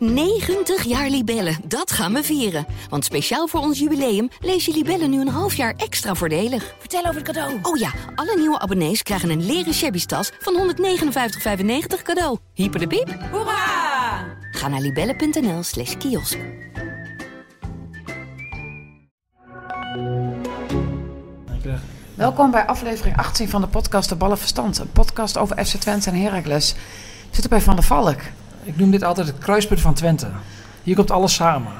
90 jaar Libellen, dat gaan we vieren. Want speciaal voor ons jubileum lees je Libellen nu een half jaar extra voordelig. Vertel over het cadeau. Oh ja, alle nieuwe abonnees krijgen een leren shabby tas van 159,95 cadeau. Hyper de piep. Hoera! Ga naar libellen.nl slash kiosk. Welkom bij aflevering 18 van de podcast De Ballen Verstand. Een podcast over FC Twente en Heracles. We zitten bij Van der Valk. Ik noem dit altijd het kruispunt van Twente. Hier komt alles samen.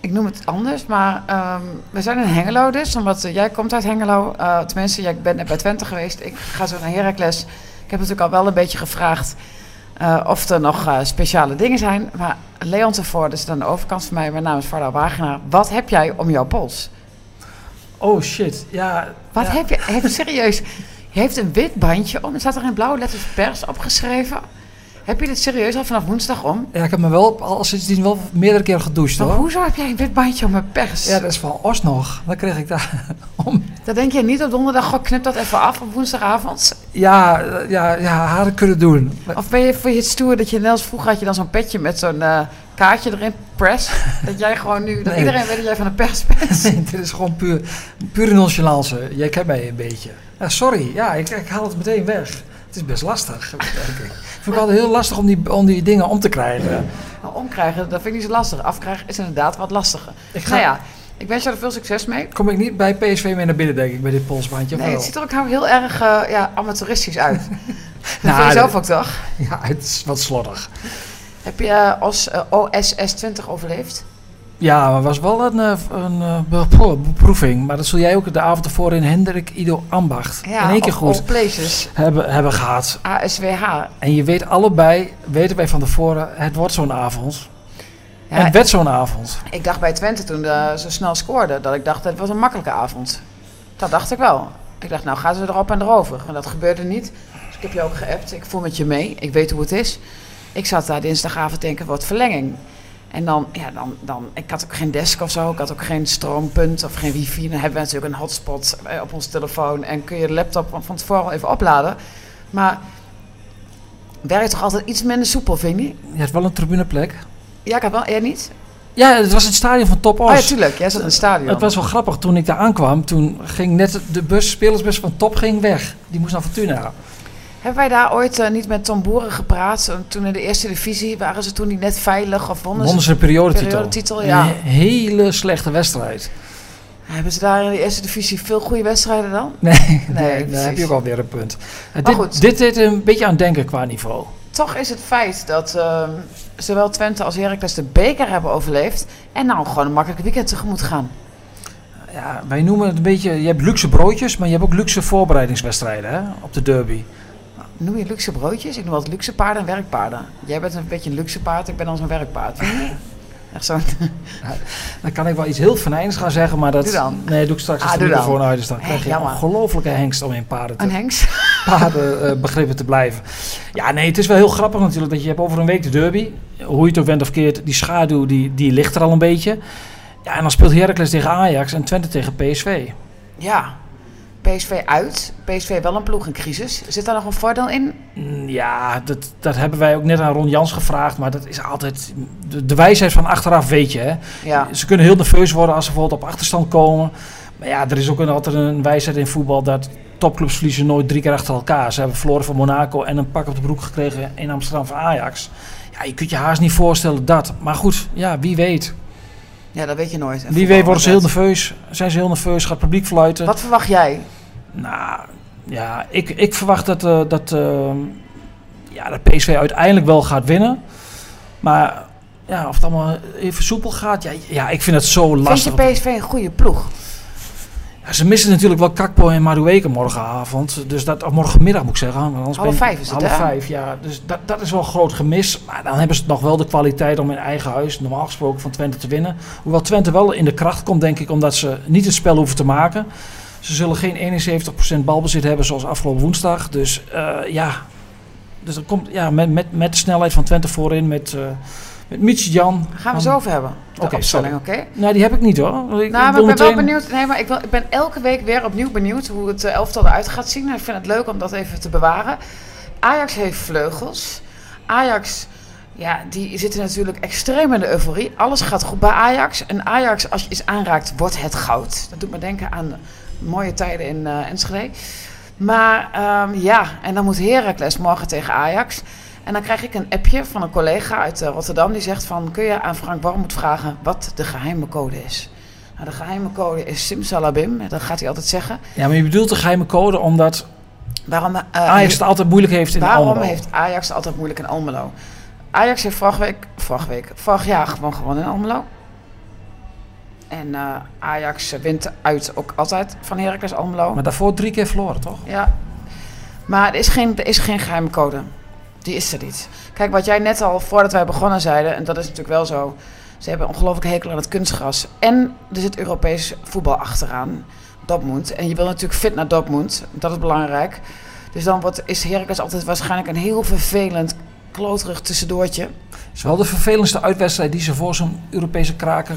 Ik noem het anders, maar ehm, we zijn in Hengelo dus. Omdat eh, jij komt uit Hengelo. Eh, tenminste, jij bent net bij Twente geweest. Ik ga zo naar Heracles. Ik heb natuurlijk al wel een beetje gevraagd eh, of er nog speciale dingen zijn. Maar Leon tevoren, dus aan de overkant van mij. Mijn naam is Varda Wagenaar. Wat heb jij om jouw pols? Oh shit, ja. Wat ja. heb je? Heb serieus? Je heeft een wit bandje om. Er staat er in blauwe letters pers opgeschreven. Heb je dit serieus al vanaf woensdag om? Ja, ik heb me wel al sindsdien wel meerdere keren gedoucht Maar hoor. hoezo heb jij een wit bandje om mijn pers? Ja, dat is van Os nog. Dan kreeg ik daar om. Dan denk je niet op donderdag, goh, knip dat even af op woensdagavond. Ja, ja, ja, hadden kunnen doen. Of ben je voor je het stoer dat je net als vroeger had je dan zo'n petje met zo'n eh, kaartje erin, press. dat jij gewoon nu, dat Nee. iedereen weet dat jij van de pers bent. Nee, dit is gewoon puur, pure nonchalance. Jij kent mij een beetje. Ja, sorry, ja, ik, ik haal het meteen weg. Het is best lastig. ik. Ik vind het altijd heel lastig om die, om die dingen om te krijgen. Nou, omkrijgen, dat vind ik niet zo lastig. Afkrijgen is inderdaad wat lastiger. Ik ga, Nou ja, ik wens jou er veel succes mee. Kom ik niet bij PSV mee naar binnen, denk ik, bij dit polsbandje? Nee, het ziet er ook nou heel erg eh, ja, amateuristisch uit. dat Nou, vind je zelf ook toch? Ja, het is wat slordig. Heb je als eh, OSS20 overleefd? Ja, maar was wel een, eh, een eh, be- beproeving. Maar dat zul jij ook de avond ervoor in Hendrik Ido Ambacht in één keer goed places. hebben, hebben gehad. ASWH. En je weet allebei, weten wij van tevoren, het wordt zo'n avond. Ja, en het werd zo'n avond. Ik dacht bij Twente toen ze zo snel scoorden, dat ik dacht het was een makkelijke avond. Dat dacht ik wel. Ik dacht, nou gaan ze erop en erover. Maar dat gebeurde niet. Dus ik heb je ook geappt. Ik voel met je mee. Ik weet hoe het is. Ik zat daar dinsdagavond denken, wat verlenging. En dan, ja, dan, dan, ik had ook geen desk of zo. Ik had ook geen stroompunt of geen wifi. Dan hebben we natuurlijk een hotspot eh, op ons telefoon. En kun je de laptop van tevoren even opladen. Maar werkt toch altijd iets minder soepel, vind je? Je had wel een tribuneplek. Ja, ik had wel. Jij niet? Ja, het was het stadion van Top Os. Oh ja, tuurlijk. Jij zat in het stadion. het was wel grappig, toen ik daar aankwam, toen ging net de bus, spelersbus van Top ging weg. Die moest naar Fortuna. Hebben wij daar ooit eh, niet met Tom Boeren gepraat? Toen in de eerste divisie waren ze toen niet net veilig of wonnen ze? Wonnen ze een periodetitel. Periodetitel, ja. Een hele slechte wedstrijd. Hebben ze daar in de eerste divisie veel goede wedstrijden dan? Nee, nee, precies. daar heb je ook alweer een punt. Eh, Maar goed. dit, dit deed een beetje aan denken qua niveau. Toch is het feit dat ehm, zowel Twente als Heracles de beker hebben overleefd en nou gewoon een makkelijk weekend tegemoet gaan. Ja, wij noemen het een beetje, je hebt luxe broodjes, maar je hebt ook luxe voorbereidingswedstrijden hè, op de derby. Noem je luxe broodjes? Ik noem altijd luxe paarden en werkpaarden. Jij bent een beetje een luxe paard, ik ben dan zo'n werkpaard. Echt zo'n... Dan kan ik wel iets heel venijns gaan zeggen, maar dat... Doe dan. Nee, doe ik straks als Ah, de microfoon uit. Dan krijg je jammer. ongelofelijke hengst om in paarden, Een te, hengst. paarden eh, begrippen te blijven. Ja, nee, het is wel heel grappig natuurlijk dat je hebt over een week de derby. Hoe je het ook went of keert, die schaduw die, die ligt er al een beetje. Ja, en dan speelt Heracles tegen Ajax en Twente tegen PSV. Ja. PSV uit. PSV wel een ploeg in crisis. Zit daar nog een voordeel in? Mm, Ja, dat, dat hebben wij ook net aan Ron Jans gevraagd. Maar dat is altijd... De, de wijsheid van achteraf weet je, hè. Ja. Ze kunnen heel nerveus worden als ze bijvoorbeeld op achterstand komen. Maar ja, er is ook een, altijd een wijsheid in voetbal dat topclubs verliezen nooit drie keer achter elkaar. Ze hebben verloren van Monaco en een pak op de broek gekregen in Amsterdam van Ajax. Ja, je kunt je haast niet voorstellen dat. Maar goed, ja, wie weet. Ja, dat weet je nooit. En Wie weet worden ze heel nerveus. Zijn ze heel nerveus, gaat het publiek fluiten. Wat verwacht jij? Nou, ja, ik, ik verwacht dat, eh, dat, eh, ja, dat PSV uiteindelijk wel gaat winnen. Maar ja, of het allemaal even soepel gaat, ja, ja ik vind het zo lastig. Vind je PSV een goede ploeg? Ja, ze missen natuurlijk wel Kakpo en Madueke morgenavond. Dus dat, morgenmiddag moet ik zeggen. want Anders Half ben- vijf is het, Half hè? vijf, ja. Dus dat, dat is wel een groot gemis. Maar dan hebben ze nog wel de kwaliteit om in eigen huis, normaal gesproken, van Twente te winnen. Hoewel Twente wel in de kracht komt, denk ik, omdat ze niet het spel hoeven te maken. Ze zullen geen 71% balbezit hebben zoals afgelopen woensdag. Dus eh, ja, dus dan komt, ja met, met, met de snelheid van Twente voorin, met, eh met Jan. Gaan we zo over hebben. Oké, opstelling, oké? Nou, die heb ik niet hoor. Ik, Nou, ik maar ik ben wel benieuwd. Nee, maar ik, wil, ik ben elke week weer opnieuw benieuwd hoe het eh, elftal eruit gaat zien. Ik vind het leuk om dat even te bewaren. Ajax heeft vleugels. Ajax Ja, die zitten natuurlijk extreem in de euforie. Alles gaat goed bij Ajax. En Ajax, als je iets aanraakt, wordt het goud. Dat doet me denken aan mooie tijden in uh, Enschede. Maar ehm, ja, en dan moet Heracles morgen tegen Ajax. En dan krijg ik een appje van een collega uit uh, Rotterdam. Die zegt van, kun je aan Frank Warmoed vragen wat de geheime code is? Nou, de geheime code is simsalabim. Dat gaat hij altijd zeggen. Ja, maar je bedoelt de geheime code omdat waarom, uh, Ajax het altijd moeilijk heeft in waarom Almelo. Waarom heeft Ajax het altijd moeilijk in Almelo? Ajax heeft vorige week, vorige week, vorig jaar gewoon gewonnen in Almelo. En uh, Ajax wint uit ook altijd van Heracles Almelo. Maar daarvoor drie keer verloren, toch? Ja. Maar er is geen, er is geen geheime code. Die is er niet. Kijk, wat jij net al voordat wij begonnen zeiden, en dat is natuurlijk wel zo. Ze hebben ongelooflijk hekel aan het kunstgras. En er zit Europees voetbal achteraan. Dortmund. En je wil natuurlijk fit naar Dortmund. Dat is belangrijk. Dus dan wordt, is Heracles altijd waarschijnlijk een heel vervelend, kloterig tussendoortje. Het is wel de vervelendste uitwedstrijd die ze voor zo'n Europese kraker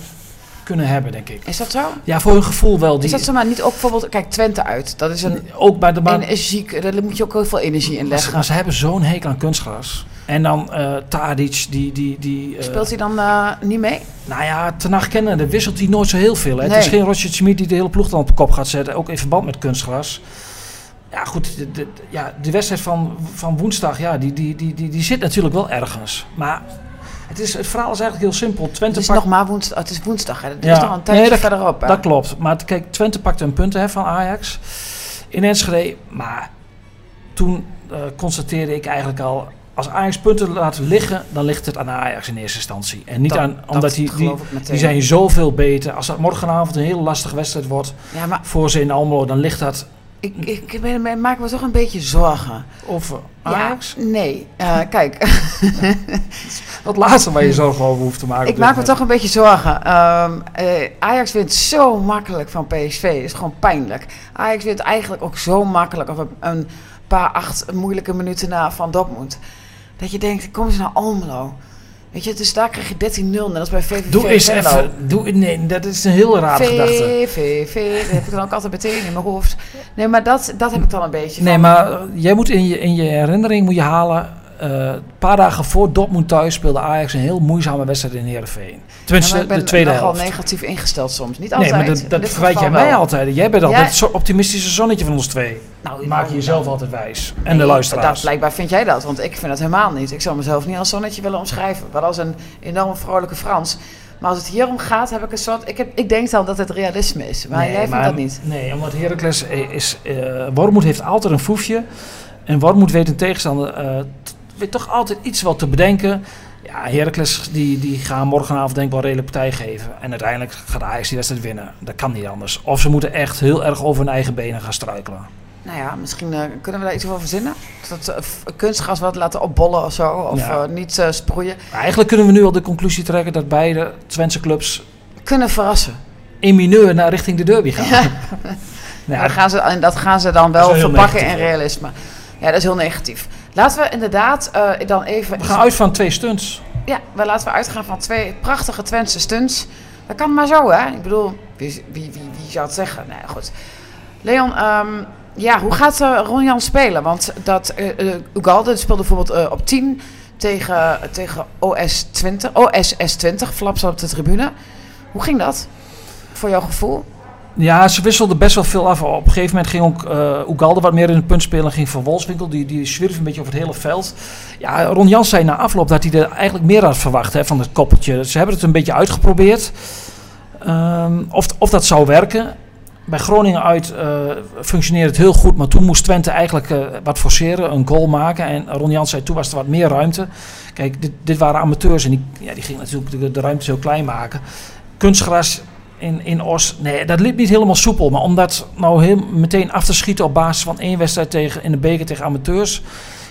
kunnen hebben, denk ik. Is dat zo? Ja, voor hun gevoel wel. Die... Is dat zo maar niet ook bijvoorbeeld, kijk Twente uit. Dat is een ook bij de baan. energiek, daar moet je ook heel veel energie in leggen. Maar ze, hebben zo'n hekel aan kunstgras. En dan uh, Tadic, die... die, die uh, Speelt hij dan uh, niet mee? Nou ja, ten nacht kennen, wisselt hij nooit zo heel veel. Hè? Nee. Het is geen Roger Schmid die de hele ploeg dan op de kop gaat zetten. Ook in verband met kunstgras. Ja, goed, de, de, ja, de wedstrijd van, van woensdag, ja, die, die, die, die, die zit natuurlijk wel ergens. Maar het, is, het verhaal is eigenlijk heel simpel. Twente het is pakt... nog maar woensdag. Het is woensdag. Hè? Ja. is nog een tijdje nee, dat, verderop. Hè? Dat klopt. Maar kijk, Twente pakte een punt hè, van Ajax in Enschede. Maar toen uh, constateerde ik eigenlijk al... Als Ajax punten laat liggen, dan ligt het aan Ajax in eerste instantie. En niet dat, aan, omdat die, die, die zijn zoveel beter. Als dat morgenavond een hele lastige wedstrijd wordt ja, maar, voor ze in Almelo, dan ligt dat ik, ik, ik maak me toch een beetje zorgen. Of Ajax? Ja, nee, uh, kijk. dat laatste waar je zorgen over hoeft te maken. Ik maak me toch een beetje zorgen. Um, uh, Ajax wint zo makkelijk van PSV. Dat is gewoon pijnlijk. Ajax wint eigenlijk ook zo makkelijk. Of een, paar acht moeilijke minuten na van Dortmund. Dat je denkt, kom eens naar Almelo. Weet je, dus daar krijg je 13-0. Net als bij VVV. Doe eens even. Doe, nee, dat is een heel raar gedachte. VVV, dat heb ik dan ook altijd meteen in mijn hoofd. Nee, maar dat, dat heb ik dan een beetje Nee, van. maar jij moet in je, in je herinnering moet je halen... Uh, een paar dagen voor Dortmund thuis speelde Ajax een heel moeizame wedstrijd in Heerenveen. Tenminste, ja, de tweede helft. Ik ben negatief ingesteld soms. Niet altijd. Nee, maar dat, dat verwijt jij mij altijd. Jij bent altijd het zo optimistische zonnetje van ons twee. Nou, maak je jezelf nou. altijd wijs. En nee, de luisteraars. Dat, blijkbaar vind jij dat, want ik vind dat helemaal niet. Ik zou mezelf niet als zonnetje willen omschrijven. Wel als een enorm vrolijke Frans. Maar als het hier om gaat, heb ik een soort... Ik, heb, ik denk dan dat het realisme is. Maar nee, jij vindt maar, dat niet. Nee, omdat Heracles is... Uh, Wormoed heeft altijd een foefje. En Wormoed weet een tegenstander... Uh, weet toch altijd iets wat te bedenken. Ja, Heracles die, die gaan morgenavond denk ik wel redelijk partij geven. En uiteindelijk gaat Ajax die wedstrijd winnen. Dat kan niet anders. Of ze moeten echt heel erg over hun eigen benen gaan struikelen. Nou ja, misschien uh, kunnen we daar iets over verzinnen. Dat uh, kunstgas wat laten opbollen of zo. Of ja. uh, niet sproeien. Eigenlijk kunnen we nu al de conclusie trekken dat beide Twentse clubs... Kunnen verrassen. In mineur naar richting de derby gaan. Ja. nou, dat, gaan ze, en dat gaan ze dan wel verpakken in realisme. Ja, dat is heel negatief. Laten we inderdaad uh, dan even... We gaan uit van twee stunts. Ja, we laten we uitgaan van twee prachtige Twentse stunts. Dat kan maar zo, hè? Ik bedoel, wie, wie, wie, wie zou het zeggen? Nee, goed. Leon, um, ja, hoe gaat uh, Ron Jan spelen? Want dat uh, Ugalde speelde bijvoorbeeld op 10 tegen, tegen OS 20, OSS 20, flaps op de tribune. Hoe ging dat? Voor jouw gevoel? Ja, ze wisselden best wel veel af. Op een gegeven moment ging ook uh, wat meer in het punt spelen. Ging Van Wolfswinkel, die, die zwierf een beetje over het hele veld. Ja, Ron Jans zei na afloop dat hij er eigenlijk meer had verwacht hè, van het koppeltje. Ze hebben het een beetje uitgeprobeerd. Um, of, of dat zou werken. Bij Groningen uit uh, functioneerde het heel goed. Maar toen moest Twente eigenlijk uh, wat forceren, een goal maken. En Ron Jans zei toen was er wat meer ruimte. Kijk, dit, dit waren amateurs en die, ja, die gingen natuurlijk de, de ruimte heel klein maken. Kunstgras in, in Os. Nee, dat liep niet helemaal soepel. Maar om dat nou heel meteen af te schieten op basis van één wedstrijd tegen, in de beker tegen amateurs...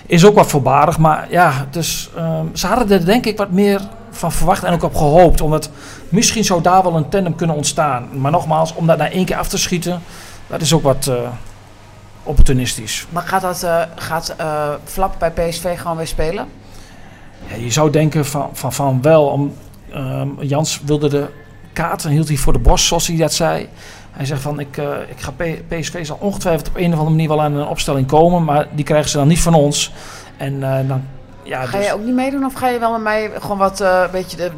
is ook wat voorbarig. Maar ja, dus um, ze hadden er denk ik wat meer van verwacht en ook op gehoopt. Omdat misschien zou daar wel een tandem kunnen ontstaan. Maar nogmaals, om dat na één keer af te schieten... dat is ook wat uh, opportunistisch. Maar gaat, dat, uh, gaat uh, Flap bij PSV gewoon weer spelen? Ja, je zou denken van, van, van wel. Om, um, Jans wilde kaarten hield hij voor de borst, zoals hij dat zei. Hij zegt van, ik, uh, ik ga P PSV zal ongetwijfeld op een of andere manier wel aan een opstelling komen, maar die krijgen ze dan niet van ons. En uh, dan ja, Ga dus- je ook niet meedoen of ga je wel met mij gewoon wat, eh, beetje de,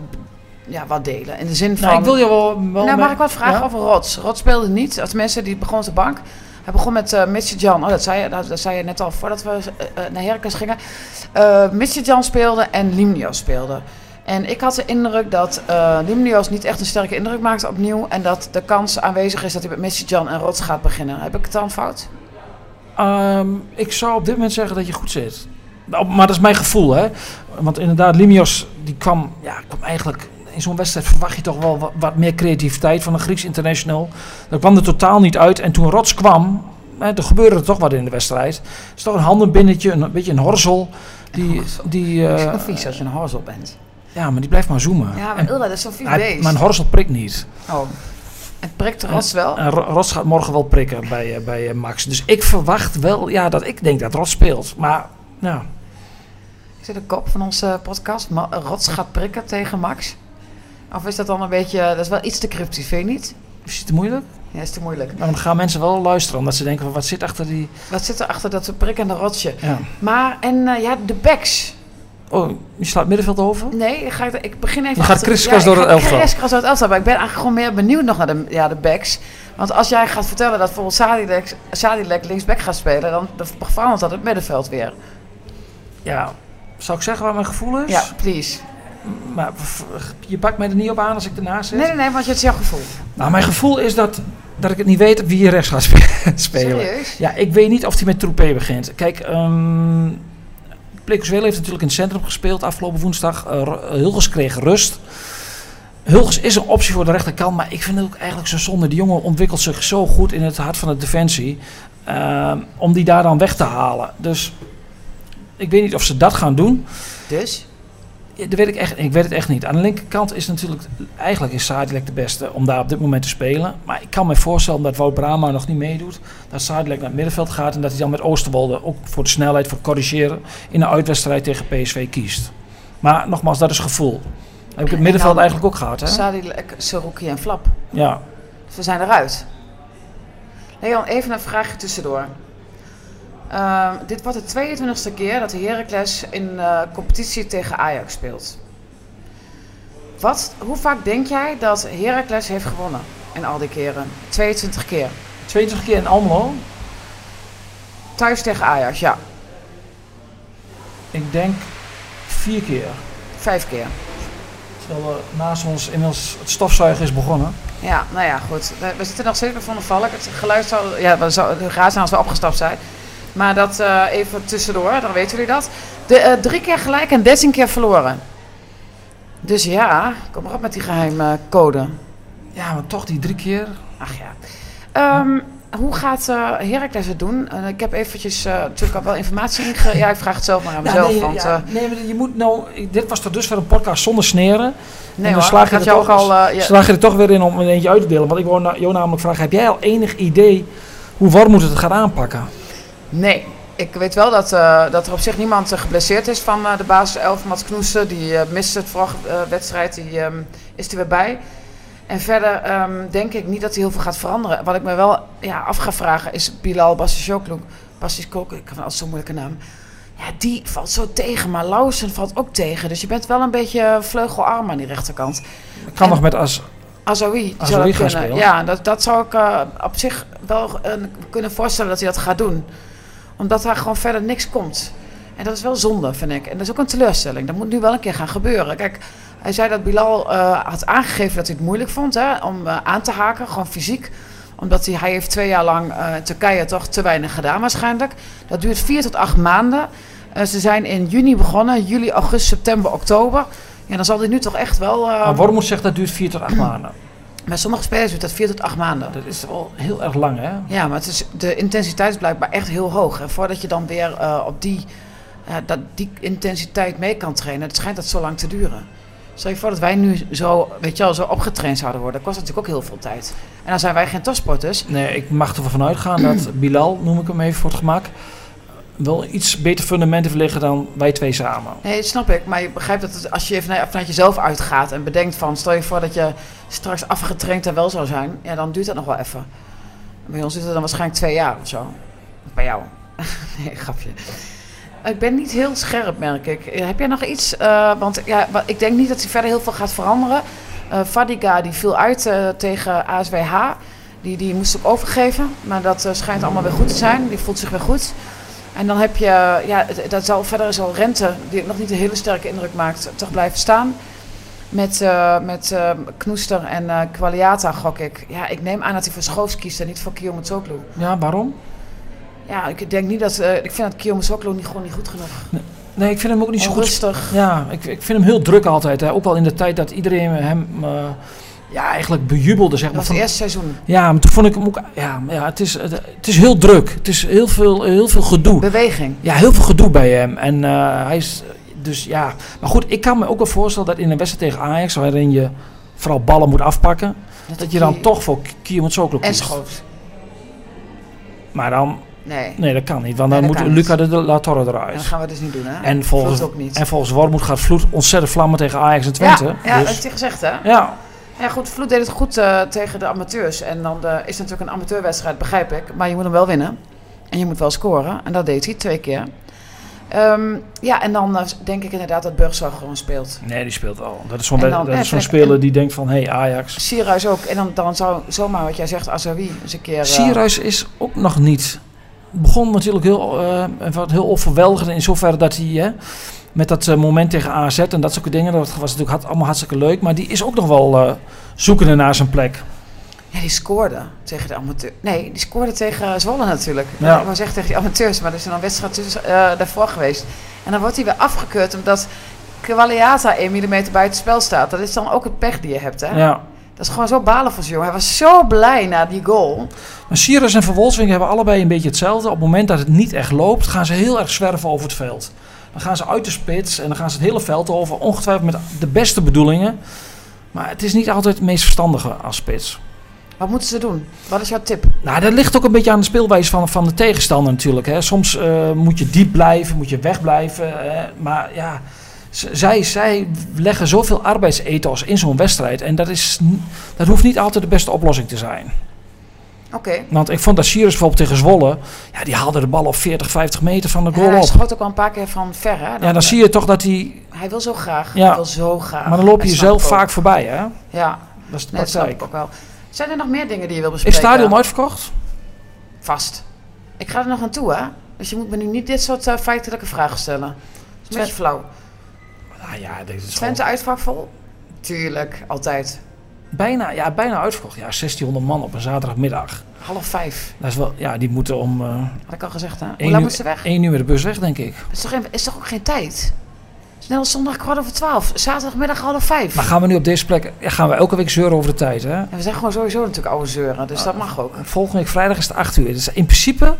ja, wat delen? In de zin van... nou, ik wil je wel... wel nou, mee- mag ik wat vragen Ja? over Rots? Rots speelde niet. Als mensen die begon op de bank. Hij begon met uh, Mitchell Jan. Oh, dat zei, je, dat, dat zei je net al voordat we eh, eh, naar Heracles gingen. Uh, Mitchell Jan speelde en Limnios speelde. En ik had de indruk dat uh, Limnios niet echt een sterke indruk maakte opnieuw. En dat de kans aanwezig is dat hij met Mitchell Jan en Rots gaat beginnen. Heb ik het dan fout? Ehm, ik zou op dit moment zeggen dat je goed zit. Nou, maar dat is mijn gevoel, hè. Want inderdaad, Limios, die kwam, ja, kwam eigenlijk... In zo'n wedstrijd verwacht je toch wel wat, wat, meer creativiteit van een Grieks international. Dat kwam er totaal niet uit. En toen Rots kwam, hè, er gebeurde er toch wat in de wedstrijd. Het is toch een handenbinnetje, een, een beetje een horzel. Die, die, uh, uh, is vies als je een horzel bent. Ja, maar die blijft maar zoomen. Ja, maar dat is zo'n vies beest. Maar een horzel prikt niet. Oh. Het prikt Rots wel? En Rots gaat morgen wel prikken bij, uh, bij uh, Max. Dus ik verwacht wel, ja, dat ik denk dat Rots speelt. Maar, ja. Is dit de kop van onze podcast? Ma Rots gaat prikken tegen Max? Of is dat dan een beetje... Dat is wel iets te cryptisch, vind je niet? Is het te moeilijk? Ja, is te moeilijk. Maar dan gaan mensen wel luisteren, omdat ze denken van wat zit achter die... Wat zit er achter dat prikkende rotsje? Ja. Maar, en uh, ja, de backs. Oh, je slaat middenveld over? Nee, ik, ga, ik begin even... Je gaat kriskras ja, door het elftal. kriskras door het elftal, maar ik ben eigenlijk gewoon meer benieuwd nog naar de, ja, de backs. Want als jij gaat vertellen dat bijvoorbeeld Sadilek, Sadilek linksback gaat spelen, dan, dan verandert dat het middenveld weer. Ja, zou ik zeggen wat mijn gevoel is? Ja, please. Maar je pakt mij er niet op aan als ik ernaast zit? Nee, nee, nee, want het is jouw gevoel. Nou, mijn gevoel is dat, dat ik het niet weet wie je rechts gaat spelen. Serieus? Ja, ik weet niet of hij met Troepé begint. Kijk, um, Plekusweel heeft natuurlijk in het centrum gespeeld afgelopen woensdag. Uh, Hulges kreeg rust. Hulges is een optie voor de rechterkant, maar ik vind het ook eigenlijk zo zonde. Die jongen ontwikkelt zich zo goed in het hart van de defensie. Uh, om die daar dan weg te halen. Dus ik weet niet of ze dat gaan doen. Dus? Dat weet ik, echt, ik weet het echt niet. Aan de linkerkant is natuurlijk... Eigenlijk is Sadilek de beste om daar op dit moment te spelen. Maar ik kan me voorstellen dat Wout Brama nog niet meedoet. Dat Sadilek naar het middenveld gaat. En dat hij dan met Oosterwolde ook voor de snelheid, voor corrigeren... in een uitwedstrijd tegen PSV kiest. Maar nogmaals, dat is gevoel. Heb ik het middenveld eigenlijk ook gehad, hè? Sadilek, Seruki en Flap. Ja. Ze zijn eruit. Leon, even een vraagje tussendoor. Uh, dit wordt de 22e keer dat de Heracles in uh, competitie tegen Ajax speelt. Wat, hoe vaak denk jij dat Heracles heeft gewonnen in al die keren? 22 keer. 22 keer in Almelo? Thuis tegen Ajax, ja. Ik denk vier keer. Vijf keer. Terwijl uh, naast ons inmiddels het stofzuigen is begonnen. Ja, nou ja, goed. We, zitten nog steeds bij Van der Valk. Het geluid zou, ja, we zou, de raad als we opgestapt zijn. Maar dat uh, even tussendoor, dan weten jullie dat. De, uh, drie keer gelijk en dertien keer verloren. Dus ja, kom maar op met die geheime code. Ja, maar toch die drie keer. Ach ja. Um, hoe gaat uh, Heracles het doen? ik heb eventjes natuurlijk al wel informatie inge... Ja, ik vraag het zelf maar aan mezelf. Ja, nee, want, ja, nee, maar je moet nou... Dit was tot dusver een podcast zonder sneren. Nee en dan hoor, slaag je, er toch, al, ja. slaag je er toch weer in om een eentje uit te delen. Want ik wou jou namelijk vragen, heb jij al enig idee hoe Warmoed het gaat aanpakken? Nee, ik weet wel dat, uh, dat er op zich niemand uh, geblesseerd is van uh, de basis 11. Mats Knoesen, die miste het vorige wedstrijd, die um, is er weer bij. En verder um, denk ik niet dat hij heel veel gaat veranderen. Wat ik me wel ja, af ga vragen is Bilal Bassisjokloek. Bassisjokloek, ik heb altijd zo'n moeilijke naam. Ja, die valt zo tegen, maar Lausen valt ook tegen. Dus je bent wel een beetje vleugelarm aan die rechterkant. Kan en, nog met As... Azoui. Azoui gaan spelen. Ja, dat, dat zou ik op zich wel kunnen voorstellen dat hij dat gaat doen. Omdat daar gewoon verder niks komt. En dat is wel zonde, vind ik. En dat is ook een teleurstelling. Dat moet nu wel een keer gaan gebeuren. Kijk, hij zei dat Bilal uh, had aangegeven dat hij het moeilijk vond hè, om aan te haken, gewoon fysiek omdat hij, hij heeft twee jaar lang uh, Turkije toch te weinig gedaan waarschijnlijk. Dat duurt vier tot acht maanden. Ze zijn in juni begonnen, juli, augustus, september, oktober. Ja, dan zal hij nu toch echt wel... Maar Wormoed zegt dat duurt vier tot acht maanden. Bij sommige spelers duurt dat vier tot acht maanden. Dat is wel heel erg lang, hè? Ja, maar het is, de intensiteit is blijkbaar echt heel hoog. En voordat je dan weer uh, op die, uh, dat, die intensiteit mee kan trainen, het schijnt dat zo lang te duren. Stel je voor dat wij nu zo, weet je wel, zo opgetraind zouden worden. Dat kost natuurlijk ook heel veel tijd. En dan zijn wij geen topsporters. Nee, ik mag ervan uitgaan dat Bilal, noem ik hem even voor het gemak, wel iets beter fundament heeft liggen dan wij twee samen. Nee, dat snap ik. Maar je begrijpt dat als je even vanuit jezelf uitgaat en bedenkt van... stel je voor dat je straks afgetraind en wel zou zijn... ja, dan duurt dat nog wel even. Bij ons duurt het dan waarschijnlijk twee jaar of zo. Bij jou. nee, grapje. ik ben niet heel scherp, merk ik. Eh, Heb jij nog iets? eh, want ja, ik denk niet dat hij verder heel veel gaat veranderen. Eh Fadiga die viel uit tegen ASWH. Die, die moest ook overgeven. Maar dat schijnt allemaal weer goed te zijn. Die voelt zich weer goed. En dan heb je, ja, dat zal, verder zal Rente, die nog niet een hele sterke indruk maakt, toch blijven staan. Met, eh, met eh, Knoester en eh Qualiata gok ik. Ja, ik neem aan dat hij voor Schoofs kiest en niet voor Kiyomitsoglu. Ja, waarom? Ja, ik denk niet dat, ik vind dat Kiyomitsoglu niet, gewoon niet goed genoeg. Nee, ik vind hem ook niet zo goed. Onrustig. Ja, ik, ik vind hem heel druk altijd. Hè. Ook al in de tijd dat iedereen hem ja, eigenlijk bejubelde. Zeg Dat maar, was het eerste seizoen. ja, maar toen vond ik hem ook... Ja, maar ja het, is, het, het is heel druk. Het is heel veel, heel veel gedoe. Beweging. Ja, heel veel gedoe bij hem. En eh, hij is... Dus ja... Maar goed, ik kan me ook wel voorstellen dat in een wedstrijd tegen Ajax... waarin je vooral ballen moet afpakken... dat je dan toch voor En kiest. Schoofs. Maar dan... Nee. Nee, dat kan niet. Want Nee, dan dat moet Luca niet. de La Torre En dat eruit. gaan we dus niet doen, hè? En volgens, Vloed ook niet. en volgens Wormoed gaat Vloed ontzettend vlammen tegen Ajax en Twente. ja, ja dat dus, hij gezegd, hè? ja, Ja, goed, Vloed deed het goed eh, tegen de amateurs. En dan eh, is het natuurlijk een amateurwedstrijd, begrijp ik. Maar je moet hem wel winnen. En je moet wel scoren. En dat deed hij twee keer. Ehm, ja, en dan eh, denk ik inderdaad dat Burgzorg gewoon speelt. Nee, die speelt al. Dat is zo'n dat is zo'n speler die denkt van, hé hey, Ajax. Sierhuis ook. En dan, dan zou zomaar wat jij zegt, Azawi eens een keer... Sierhuis is ook nog niet. Begon natuurlijk heel, wat heel overweldigend in zoverre dat hij met dat eh, moment tegen AZ en dat soort dingen, dat was natuurlijk had- allemaal hartstikke leuk. Maar die is ook nog wel eh, zoekende naar zijn plek. Ja, die scoorde tegen de amateur. Nee, die scoorde tegen Zwolle natuurlijk. Ja. Ik wou zeggen tegen die amateurs, maar er is dan een wedstrijd tussen, eh, daarvoor geweest. En dan wordt hij weer afgekeurd omdat Qualiata 1 mm buiten het spel staat. Dat is dan ook het pech die je hebt, hè? Ja. Dat is gewoon zo balen voor zo'n jongen. Hij was zo blij na die goal. Maar Sierhuis en Van Wolfswinkel hebben allebei een beetje hetzelfde. Op het moment dat het niet echt loopt, gaan ze heel erg zwerven over het veld. Dan gaan ze uit de spits en dan gaan ze het hele veld over. Ongetwijfeld met de beste bedoelingen. Maar het is niet altijd het meest verstandige als spits. Wat moeten ze doen? Wat is jouw tip? Nou, dat ligt ook een beetje aan de speelwijze van, van de tegenstander natuurlijk. Hè. Soms eh, moet je diep blijven, moet je wegblijven. Hè. Maar ja, zij, zij leggen zoveel arbeidsethos in zo'n wedstrijd. En dat, is, dat hoeft niet altijd de beste oplossing te zijn. Oké. Want ik vond dat Sirius bijvoorbeeld tegen Zwolle... Ja, die haalde de bal op 40, 50 meter van de Ja, goal hij op. schoot ook al een paar keer van ver, hè? Ja, dan zie je toch dat hij... Hij wil zo graag. Ja. Hij wil zo graag. Maar dan loop je jezelf vaak voorbij, hè? Ja, Dat is de nee, praktijk. ook wel. Zijn er nog meer dingen die je wil Is bespreken? het stadion uitverkocht? Vast. Ik ga er nog aan toe, hè? Dus je moet me nu niet dit soort eh, feitelijke vragen stellen. Dat is een beetje flauw. Nou ja, dit is Twente uitvak vol? Tuurlijk, altijd. Bijna, ja, bijna uitverkocht. Ja, 1600 man op een zaterdagmiddag. Half vijf, Dat is wel, ja, die moeten om... eh, had ik al gezegd, hè? Hoe lang uur- moet ze weg? 1 uur met de bus weg, denk ik. Is toch, geen- is toch ook geen tijd? Snel als zondag kwart over twaalf. Zaterdagmiddag half vijf. Maar gaan we nu op deze plek... Ja, gaan we elke week zeuren over de tijd, hè? We zijn gewoon sowieso natuurlijk oude zeuren, dus dat mag ook. Volgende week vrijdag is het 8 uur. Dus in principe,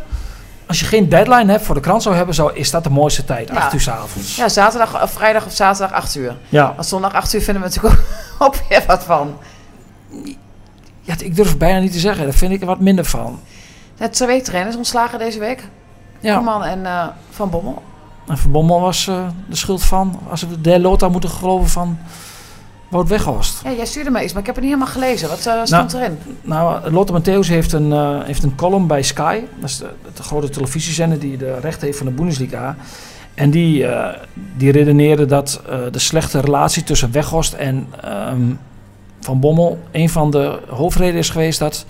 als je geen deadline hebt voor de krant zou hebben... Zou, is dat de mooiste tijd, Ja. 8 uur 's avonds. Ja, zaterdag, of vrijdag of zaterdag acht uur. Ja. Want zondag acht uur vinden we natuurlijk ook, ook weer wat van. Ja, ik durf het bijna niet te zeggen. Daar vind ik er wat minder van. De twee trainers ontslagen deze week. Ja, Koeman en eh, Van Bommel. en Van Bommel was eh, de schuld van... Als we de Lota moeten geloven van... Wout Weghorst. Ja, jij stuurde me iets, maar ik heb het niet helemaal gelezen. Wat eh, stond erin? Nou, Lotte Matthäus heeft een, heeft een column bij Sky. Dat is de, de grote televisiezender die de rechten heeft van de Bundesliga. En die, eh, die redeneerde dat de slechte relatie tussen Weghorst en ehm, Van Bommel... een van de hoofdredenen is geweest dat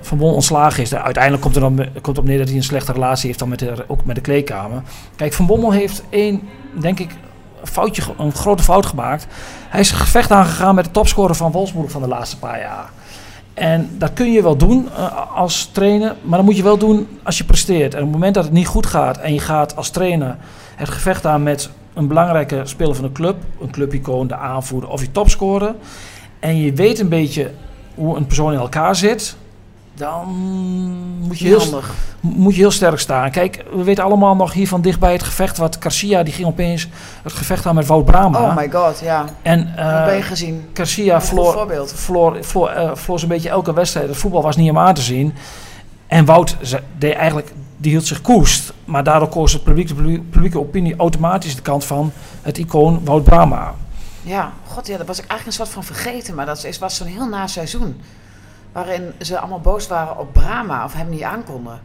Van Bommel ontslagen is. Uiteindelijk komt er dan komt op neer dat hij een slechte relatie heeft dan met de, ook met de kleedkamer. Kijk, Van Bommel heeft één, denk ik, foutje, een grote fout gemaakt. Hij is gevecht aangegaan met de topscorer van Wolfsburg van de laatste paar jaar. En dat kun je wel doen eh, als trainer, maar dat moet je wel doen als je presteert. En op het moment dat het niet goed gaat en je gaat als trainer het gevecht aan met een belangrijke speler van de club, een clubicoon, de aanvoerder of je topscorer, en je weet een beetje hoe een persoon in elkaar zit, dan moet je Heel handig. moet je heel sterk staan. Kijk, we weten allemaal nog hier van dichtbij het gevecht wat Garcia, die ging opeens het gevecht aan met Wout Brama. Oh my god, ja. en Dat ben je gezien. Garcia Een voorbeeld. verloor, verloor, eh, beetje elke wedstrijd. Het voetbal was niet om aan te zien. En Wout ze- deed eigenlijk, die hield zich koest. Maar daardoor koos de publieke, publieke opinie automatisch de kant van het icoon Wout Brama. Ja, god ja, dat was ik eigenlijk een soort van vergeten. Maar dat is, was zo'n heel na seizoen. Waarin ze allemaal boos waren op Brahma of hem niet aankonden.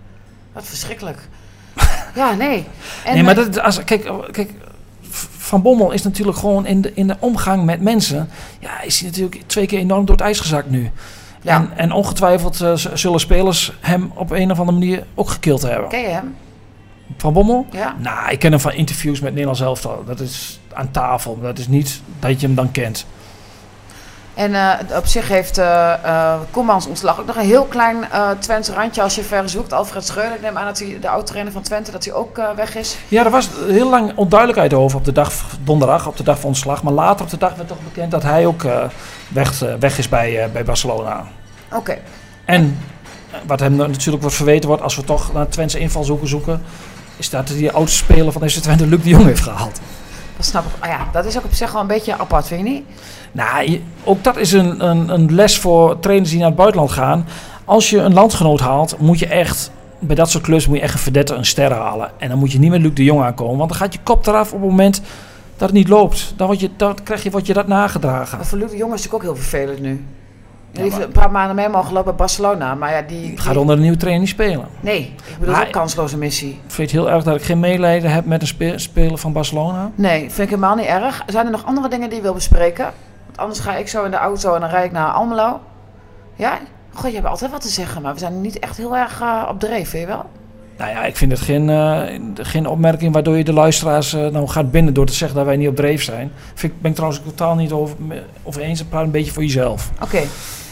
Wat verschrikkelijk. Ja, nee. En, nee, maar eh, dat, als, kijk, kijk, Van Bommel is natuurlijk gewoon in de, in de omgang met mensen. Ja, is hij natuurlijk twee keer enorm door het ijs gezakt nu. Ja. En, en ongetwijfeld eh, zullen spelers hem op een of andere manier ook gekild hebben. Ken je hem? Van Bommel? Ja. Nou, ik ken hem van interviews met Nederlands elftal. Dat is aan tafel. Dat is niet dat je hem dan kent. En eh, op zich heeft eh, Koemans ontslag ook nog een heel klein Twents randje als je ver zoekt. Alfred Schreuder, ik neem aan dat hij de oud-trainer van Twente, dat hij ook weg is. Ja, er was heel lang onduidelijkheid over op de dag donderdag, op de dag van ontslag. Maar later op de dag werd toch bekend dat hij ook weg, weg is bij, bij Barcelona. Oké. En wat hem natuurlijk wordt verweten wordt, als we toch naar Twentse invalshoeken zoeken, is dat die oudste speler van deze Twente, Luc de Jong, heeft gehaald. Dat snap ik. Ah ja, dat is ook op zich wel een beetje apart, vind je niet? Nou, ook dat is een, een, een les voor trainers die naar het buitenland gaan. Als je een landgenoot haalt, moet je echt, bij dat soort klussen moet je echt een verdette, een ster halen. En dan moet je niet met Luc de Jong aankomen, want dan gaat je kop eraf op het moment dat het niet loopt. Dan, word je, dan krijg je, wordt je dat nagedragen. Maar voor Luc de Jong is het natuurlijk ook heel vervelend nu. Die heeft maar- een paar maanden mee mogen lopen bij Barcelona. Maar ja, die... Gaat die- onder een nieuwe trainer niet spelen. Nee, ik bedoel Maar- ook kansloze missie. Ik vind het heel erg dat ik geen medelijden heb met een spe- speler van Barcelona. Nee, vind ik helemaal niet erg. Zijn er nog andere dingen die je wil bespreken? Want anders ga ik zo in de auto en dan rijd ik naar Almelo. Ja? God, je hebt altijd wat te zeggen, maar we zijn niet echt heel erg eh, op dreef, weet je wel? Nou ja, ik vind het geen, eh, geen opmerking waardoor je de luisteraars eh, nou gaat binnen door te zeggen dat wij niet op dreef zijn. Vind ik, ben ik trouwens totaal niet over, over eens. Praat een beetje voor jezelf. Oké.